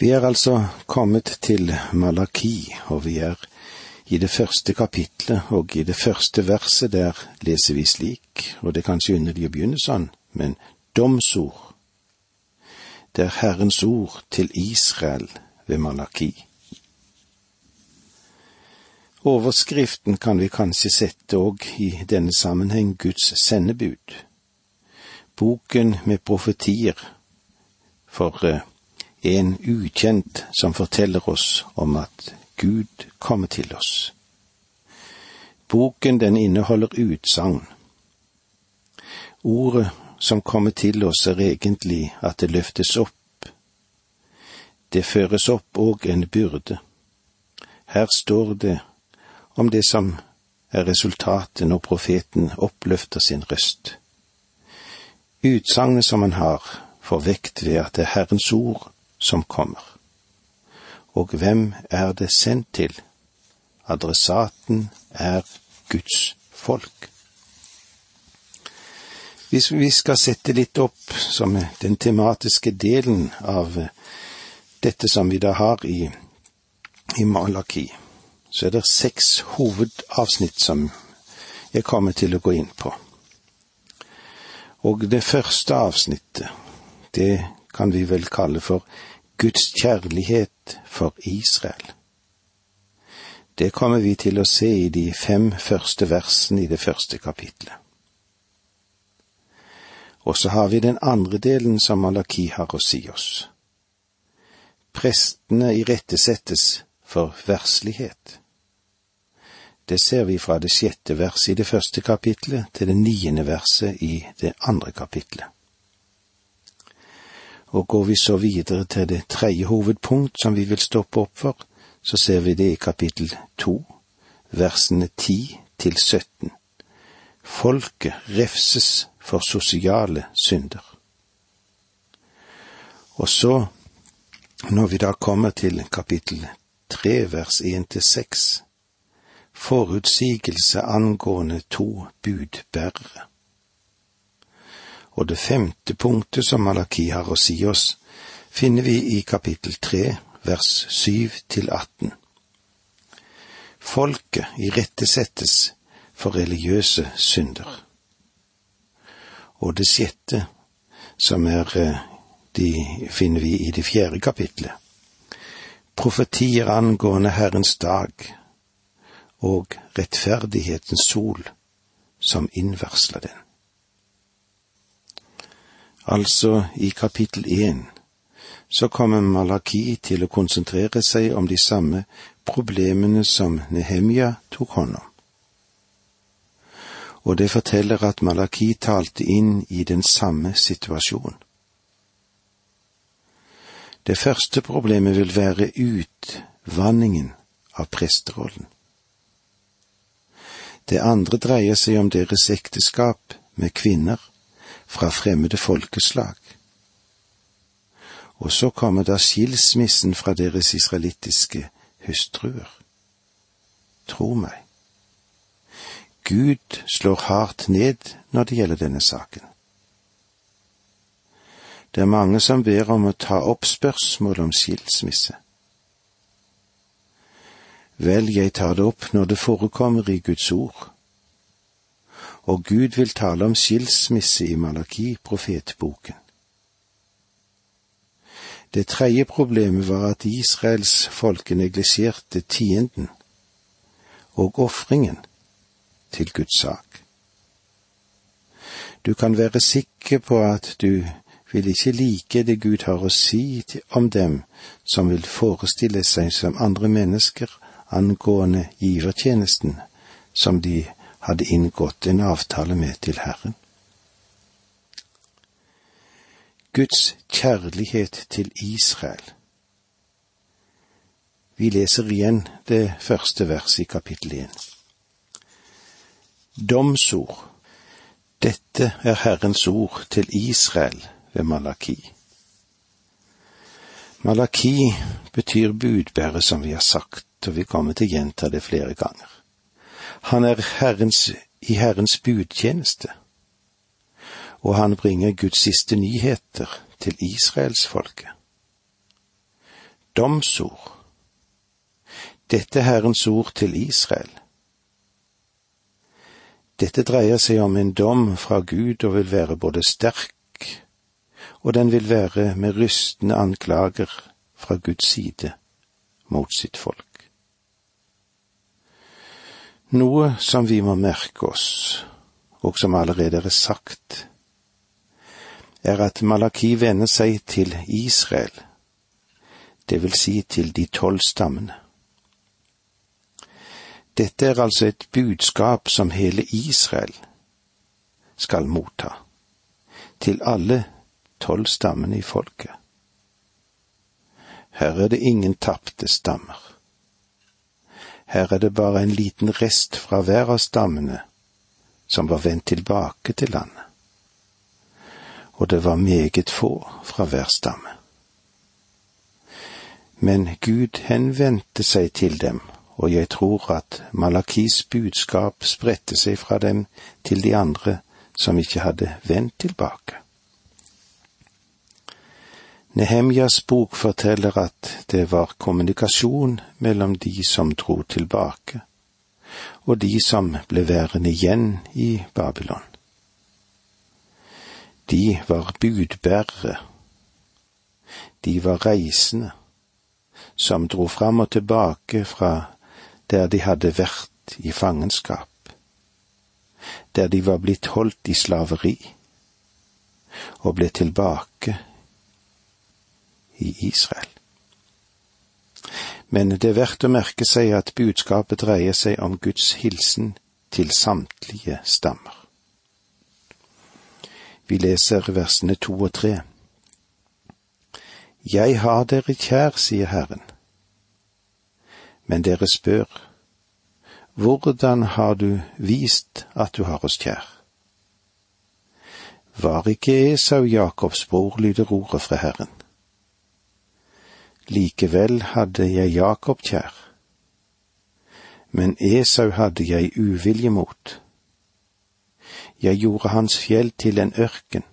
Vi er altså kommet til Malaki, og vi er i det første kapitlet, og i det første verset der leser vi slik, og det er kanskje underlig å begynne sånn, men domsord. Det er Herrens ord til Israel ved Malaki. Overskriften kan vi kanskje sette òg i denne sammenheng Guds sendebud. Boken med profetier for eh, en ukjent som forteller oss om at Gud kommer til oss. Boken den inneholder utsagn. Ordet som kommer til oss er egentlig at det løftes opp. Det føres opp og en byrde. Her står det om det som er resultatet når profeten oppløfter sin røst. Utsagnet som han har, får vekt ved at det er Herrens ord som kommer. Og hvem er det sendt til? Adressaten er Guds folk. Hvis vi skal sette litt opp som den tematiske delen av dette som vi da har i, i Malaki, så er det seks hovedavsnitt som jeg kommer til å gå inn på. Og det første avsnittet, det kan vi vel kalle for Guds kjærlighet for Israel. Det kommer vi til å se i de fem første versene i det første kapitlet. Og så har vi den andre delen som Malaki har å si oss. Prestene irettesettes for verslighet. Det ser vi fra det sjette verset i det første kapitlet til det niende verset i det andre kapitlet. Og går vi så videre til det tredje hovedpunkt som vi vil stoppe opp for, så ser vi det i kapittel to, versene ti til 17. Folket refses for sosiale synder. Og så, når vi da kommer til kapittel tre, vers én til seks, forutsigelse angående to budbærere. Og det femte punktet som Malaki har å si oss, finner vi i kapittel tre, vers syv til atten. Folket irettesettes for religiøse synder. Og det sjette, som er eh, de finner vi i det fjerde kapitlet. Profetier angående Herrens dag og rettferdighetens sol som innvarsler den. Altså, i kapittel én så kommer Malaki til å konsentrere seg om de samme problemene som Nehemja tok hånd om. Og det forteller at Malaki talte inn i den samme situasjonen. Det første problemet vil være utvanningen av presterollen. Det andre dreier seg om deres ekteskap med kvinner fra fremmede folkeslag. Og så kommer da skilsmissen fra deres israelittiske hustruer. Tro meg. Gud slår hardt ned når det gjelder denne saken. Det er mange som ber om å ta opp spørsmål om skilsmisse. Vel, jeg tar det opp når det forekommer i Guds ord og Gud vil tale om skilsmisse i Malaki-profetboken. Det tredje problemet var at Israels folke neglisjerte tienden og ofringen til Guds sak. Du kan være sikker på at du vil ikke like det Gud har å si om dem som vil forestille seg som andre mennesker angående givertjenesten som de hadde inngått en avtale med til Herren. Guds kjærlighet til Israel. Vi leser igjen det første verset i kapittel én. Domsord. Dette er Herrens ord til Israel ved Malaki. Malaki betyr budbærer, som vi har sagt, og vi kommer til å gjenta det flere ganger. Han er Herrens, i Herrens budtjeneste, og han bringer Guds siste nyheter til israelsfolket. domsord. Dette er Herrens ord til Israel. Dette dreier seg om en dom fra Gud og vil være både sterk, og den vil være med rystende anklager fra Guds side mot sitt folk. Noe som vi må merke oss, og som allerede er sagt, er at Malaki vender seg til Israel, det vil si til de tolv stammene. Dette er altså et budskap som hele Israel skal motta, til alle tolv stammene i folket. Her er det ingen tapte stammer. Her er det bare en liten rest fra hver av stammene som var vendt tilbake til landet. Og det var meget få fra hver stamme. Men Gud henvendte seg til dem, og jeg tror at Malakis budskap spredte seg fra dem til de andre som ikke hadde vendt tilbake. Nehemjas bok forteller at det var kommunikasjon mellom de som dro tilbake, og de som ble værende igjen i Babylon. De var budbærere. De var reisende, som dro fram og tilbake fra der de hadde vært i fangenskap, der de var blitt holdt i slaveri, og ble tilbake i Israel. Men det er verdt å merke seg at budskapet dreier seg om Guds hilsen til samtlige stammer. Vi leser versene to og tre. Jeg har dere kjær, sier Herren. Men dere spør, hvordan har du vist at du har oss kjær? Var ikke Esau Jakobs bror, lyder ordet fra Herren. Likevel hadde jeg Jakob kjær, men Esau hadde jeg uvilje mot. Jeg gjorde hans fjell til en ørken,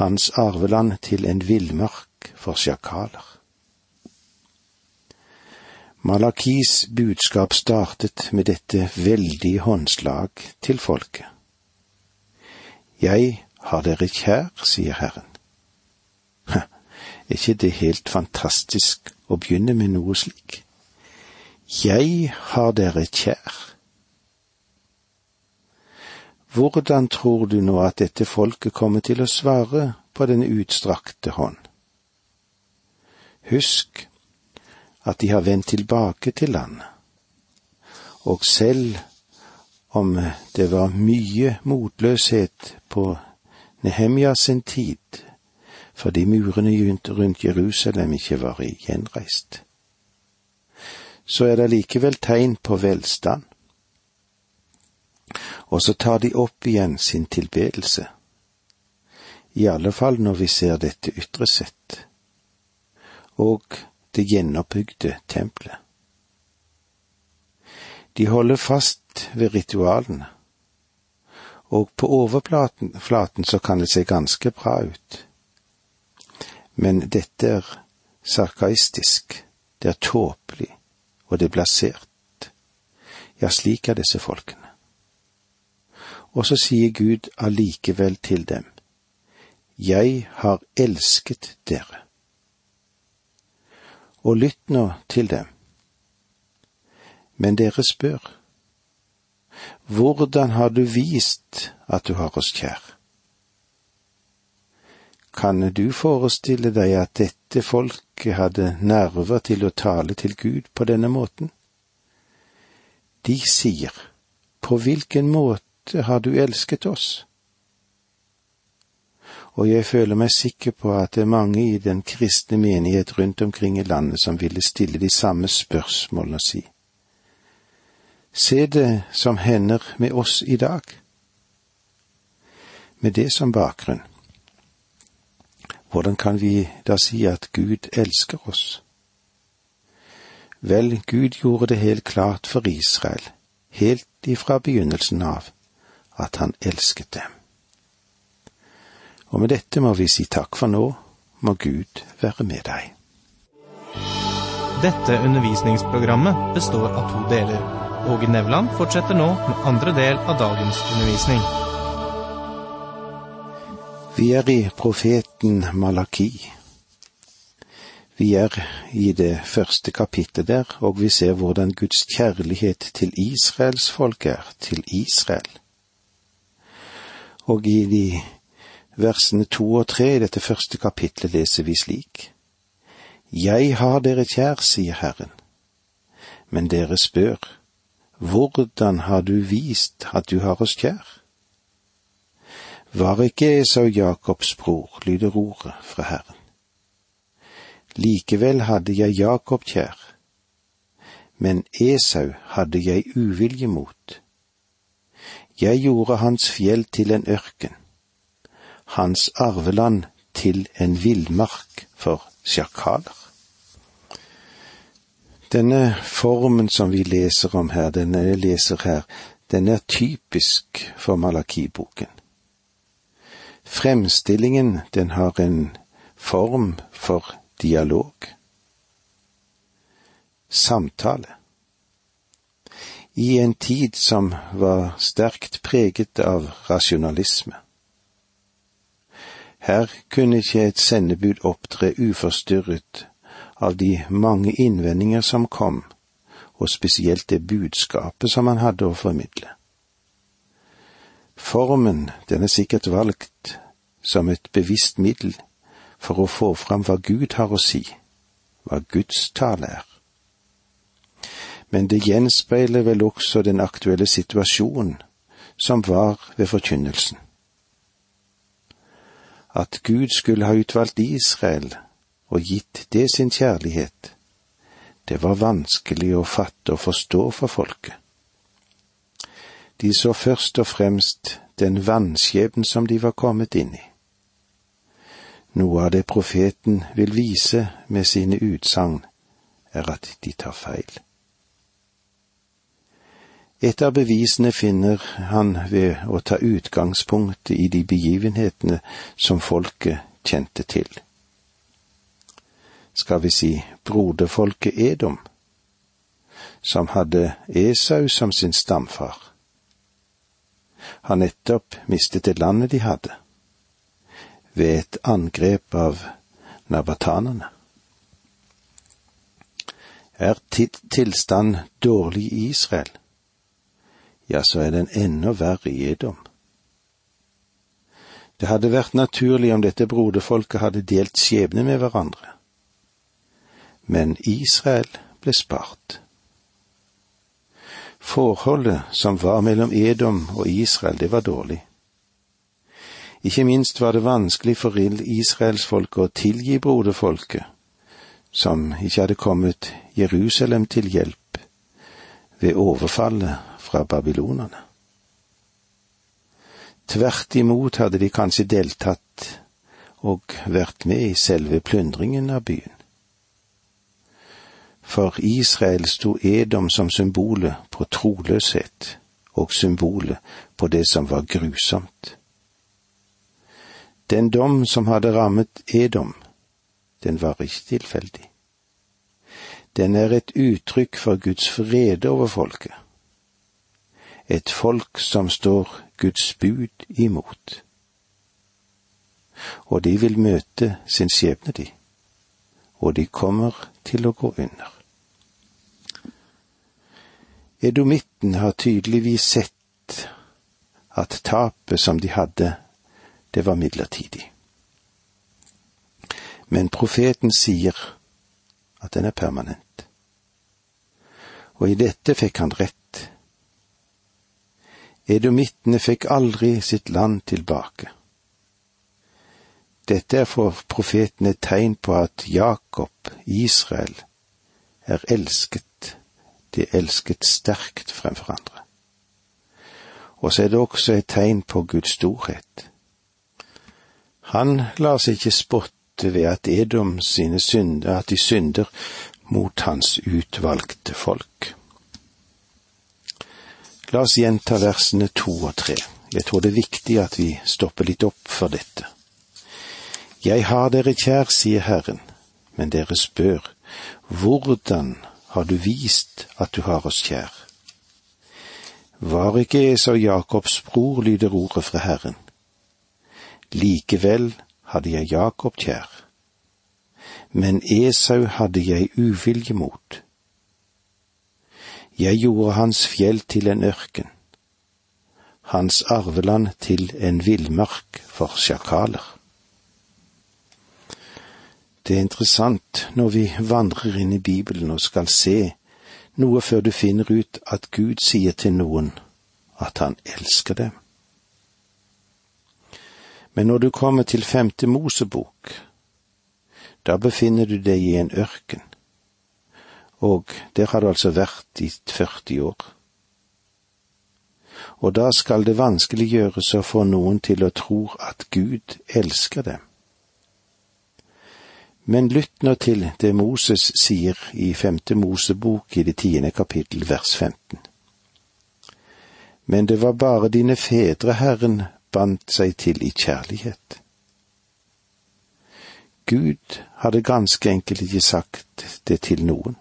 hans arveland til en villmark for sjakaler. Malakis budskap startet med dette veldige håndslag til folket. Jeg har dere kjær, sier Herren. Er ikke det helt fantastisk å begynne med noe slik? Jeg har dere kjær. Hvordan tror du nå at dette folket kommer til å svare på den utstrakte hånd? Husk at de har vendt tilbake til landet, og selv om det var mye motløshet på Nehemja sin tid, fordi murene rundt Jerusalem ikke var gjenreist. Så er det likevel tegn på velstand. Og så tar de opp igjen sin tilbedelse. I alle fall når vi ser dette ytre sett. Og det gjenoppbygde tempelet. De holder fast ved ritualene, og på overflaten så kan det se ganske bra ut men dette er sarkaistisk, det er tåpelig, og det er blasert. Ja, slik er disse folkene. Og så sier Gud allikevel til dem, Jeg har elsket dere. Og lytt nå til dem. Men dere spør, hvordan har du vist at du har oss kjær? Kan du forestille deg at dette folket hadde nerver til å tale til Gud på denne måten? De sier, På hvilken måte har du elsket oss? Og jeg føler meg sikker på at det er mange i den kristne menighet rundt omkring i landet som ville stille de samme spørsmålene og si, Se det som hender med oss i dag. Med det som bakgrunn hvordan kan vi da si at Gud elsker oss? Vel, Gud gjorde det helt klart for Israel, helt ifra begynnelsen av, at han elsket dem. Og med dette må vi si takk for nå, må Gud være med deg. Dette undervisningsprogrammet består av to deler. Åge Nevland fortsetter nå med andre del av dagens undervisning. Vi er i profeten Malaki. Vi er i det første kapittelet der, og vi ser hvordan Guds kjærlighet til Israels folk er, til Israel. Og i de versene to og tre i dette første kapittelet leser vi slik. Jeg har dere kjær, sier Herren, men dere spør, hvordan har du vist at du har oss kjær? Var ikke Esau Jakobs bror, lyder ordet fra Herren. Likevel hadde jeg Jakob kjær, men Esau hadde jeg uvilje mot. Jeg gjorde hans fjell til en ørken, hans arveland til en villmark for sjakaler. Denne formen som vi leser om her, denne jeg leser her, den er typisk for Malakiboken. Fremstillingen, den har en form for dialog. Samtale. I en tid som var sterkt preget av rasjonalisme. Her kunne ikke et sendebud opptre uforstyrret av de mange innvendinger som kom, og spesielt det budskapet som han hadde å formidle. Formen, den er sikkert valgt som et bevisst middel for å få fram hva Gud har å si, hva Guds tale er. Men det gjenspeiler vel også den aktuelle situasjonen som var ved forkynnelsen. At Gud skulle ha utvalgt Israel og gitt det sin kjærlighet, det var vanskelig å fatte og forstå for folket. De så først og fremst den vanskjebnen som de var kommet inn i. Noe av det profeten vil vise med sine utsagn, er at de tar feil. Et av bevisene finner han ved å ta utgangspunkt i de begivenhetene som folket kjente til skal vi si, broderfolket Edom, som hadde Esau som sin stamfar. Har nettopp mistet det landet de hadde, ved et angrep av nabatanerne. Er tilstand dårlig i Israel, ja, så er den enda verre i Edom. Det hadde vært naturlig om dette broderfolket hadde delt skjebne med hverandre men Israel ble spart. Forholdet som var mellom Edom og Israel, det var dårlig. Ikke minst var det vanskelig for Israels folk å tilgi broderfolket, som ikke hadde kommet Jerusalem til hjelp ved overfallet fra babylonerne. Tvert imot hadde de kanskje deltatt og vært med i selve plyndringen av byen. For Israel sto Edom som symbolet på troløshet og symbolet på det som var grusomt. Den dom som hadde rammet Edom, den var ikke tilfeldig. Den er et uttrykk for Guds frede over folket. Et folk som står Guds bud imot. Og de vil møte sin skjebne, de, og de kommer til å gå under. Edomitten har tydeligvis sett at tapet som de hadde, det var midlertidig. Men profeten sier at den er permanent. Og i dette fikk han rett. Edomittene fikk aldri sitt land tilbake. Dette er for profeten et tegn på at Jakob, Israel, er elsket de elsket sterkt fremfor andre. Og så er det også et tegn på Guds storhet. Han lar seg ikke spotte ved at Edom sine synder, at de synder mot hans utvalgte folk. La oss gjenta versene to og tre. Jeg tror det er viktig at vi stopper litt opp for dette. Jeg har dere kjær, sier Herren, men dere spør, Hvordan har du vist at du har oss kjær? Var ikke Esau Jakobs bror, lyder ordet fra Herren. Likevel hadde jeg Jakob kjær, men Esau hadde jeg uvilje mot. Jeg gjorde hans fjell til en ørken, hans arveland til en villmark for sjakaler. Det er interessant når vi vandrer inn i Bibelen og skal se noe før du finner ut at Gud sier til noen at han elsker dem. Men når du kommer til femte Mosebok, da befinner du deg i en ørken, og der har du altså vært i 40 år. Og da skal det vanskelig gjøres å få noen til å tro at Gud elsker dem. Men lytt nå til det Moses sier i femte Mosebok i det tiende kapittel vers 15. Men det var bare dine fedre Herren bandt seg til i kjærlighet. Gud hadde ganske enkelt ikke sagt det til noen.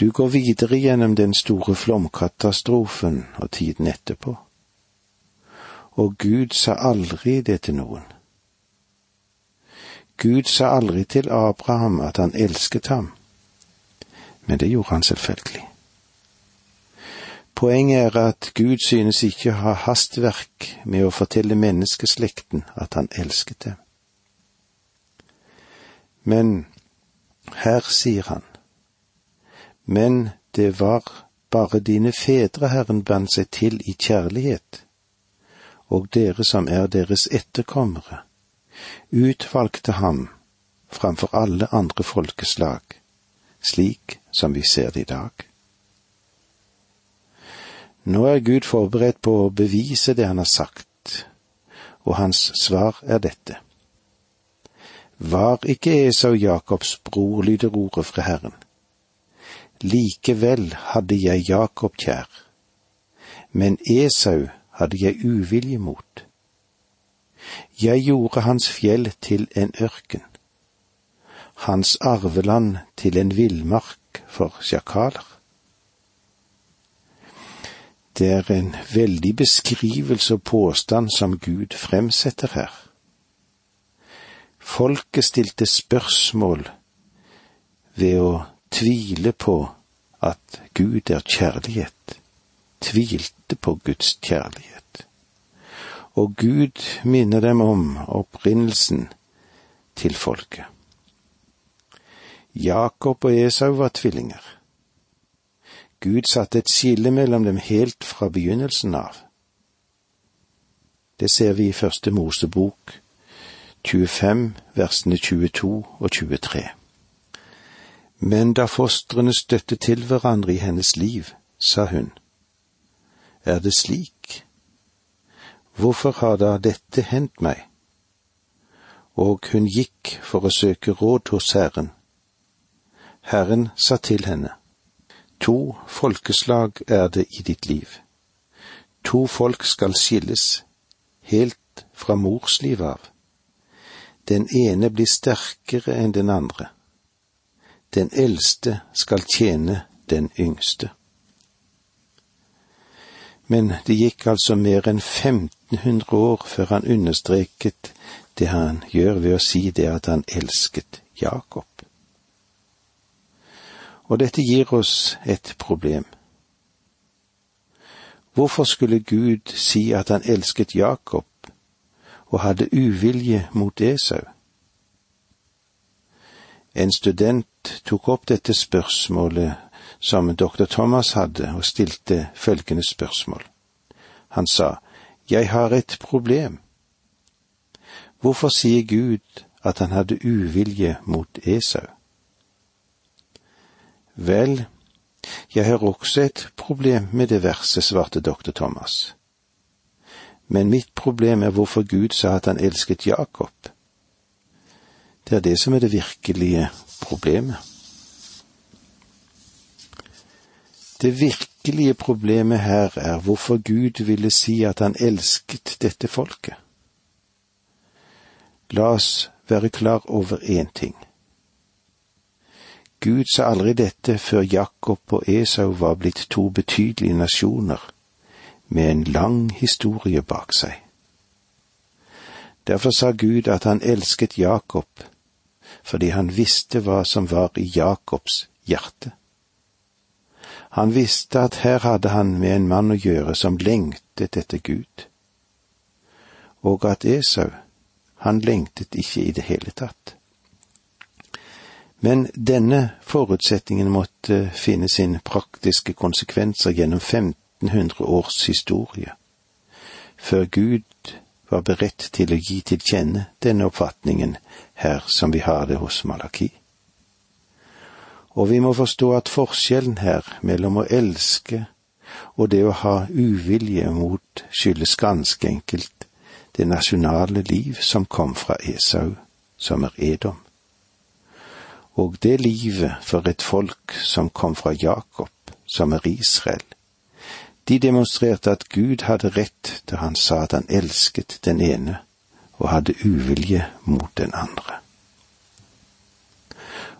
Du går videre gjennom den store flomkatastrofen og tiden etterpå, og Gud sa aldri det til noen. Gud sa aldri til Abraham at han elsket ham, men det gjorde han selvfølgelig. Poenget er at Gud synes ikke å ha hastverk med å fortelle menneskeslekten at han elsket dem. Men her sier han, men det var bare dine fedre Herren bandt seg til i kjærlighet, og dere som er deres etterkommere utvalgte ham framfor alle andre folkeslag, slik som vi ser det i dag. Nå er Gud forberedt på å bevise det han har sagt, og hans svar er dette. Var ikke Esau Jakobs bror, lyder ordet fra Herren. Likevel hadde jeg Jakob kjær, men Esau hadde jeg uvilje mot. Jeg gjorde hans fjell til en ørken, hans arveland til en villmark for sjakaler. Det er en veldig beskrivelse og påstand som Gud fremsetter her. Folket stilte spørsmål ved å tvile på at Gud er kjærlighet, tvilte på Guds kjærlighet og Gud minner dem om opprinnelsen til folket. Jakob og Esau var tvillinger. Gud satte et skille mellom dem helt fra begynnelsen av. Det ser vi i første Mosebok 25, versene 22 og 23. Men da fostrene støtte til hverandre i hennes liv, sa hun, er det slik Hvorfor har da dette hendt meg? Og hun gikk for å søke råd hos Herren. Herren sa til henne, To folkeslag er det i ditt liv. To folk skal skilles, helt fra mors liv av. Den ene blir sterkere enn den andre. Den eldste skal tjene den yngste. Men det gikk altså mer enn 1500 år før han understreket det han gjør ved å si det at han elsket Jakob. Og dette gir oss et problem. Hvorfor skulle Gud si at han elsket Jakob og hadde uvilje mot Esau? En student tok opp dette spørsmålet som dr. Thomas hadde, og stilte følgende spørsmål. Han sa, Jeg har et problem. Hvorfor sier Gud at han hadde uvilje mot Esau? Vel, jeg har også et problem med det verset, svarte dr. Thomas. Men mitt problem er hvorfor Gud sa at han elsket Jakob. Det er det som er det virkelige problemet. Det virkelige problemet her er hvorfor Gud ville si at han elsket dette folket. La oss være klar over én ting. Gud sa aldri dette før Jakob og Esau var blitt to betydelige nasjoner med en lang historie bak seg. Derfor sa Gud at han elsket Jakob fordi han visste hva som var i Jakobs hjerte. Han visste at her hadde han med en mann å gjøre som lengtet etter Gud, og at Esau, han lengtet ikke i det hele tatt. Men denne forutsetningen måtte finne sin praktiske konsekvenser gjennom 1500 års historie, før Gud var beredt til å gi til kjenne denne oppfatningen her som vi har det hos Malaki. Og vi må forstå at forskjellen her mellom å elske og det å ha uvilje mot skyldes ganske enkelt det nasjonale liv som kom fra Esau, som er Edom. Og det livet for et folk som kom fra Jakob, som er Israel. De demonstrerte at Gud hadde rett da han sa at han elsket den ene og hadde uvilje mot den andre.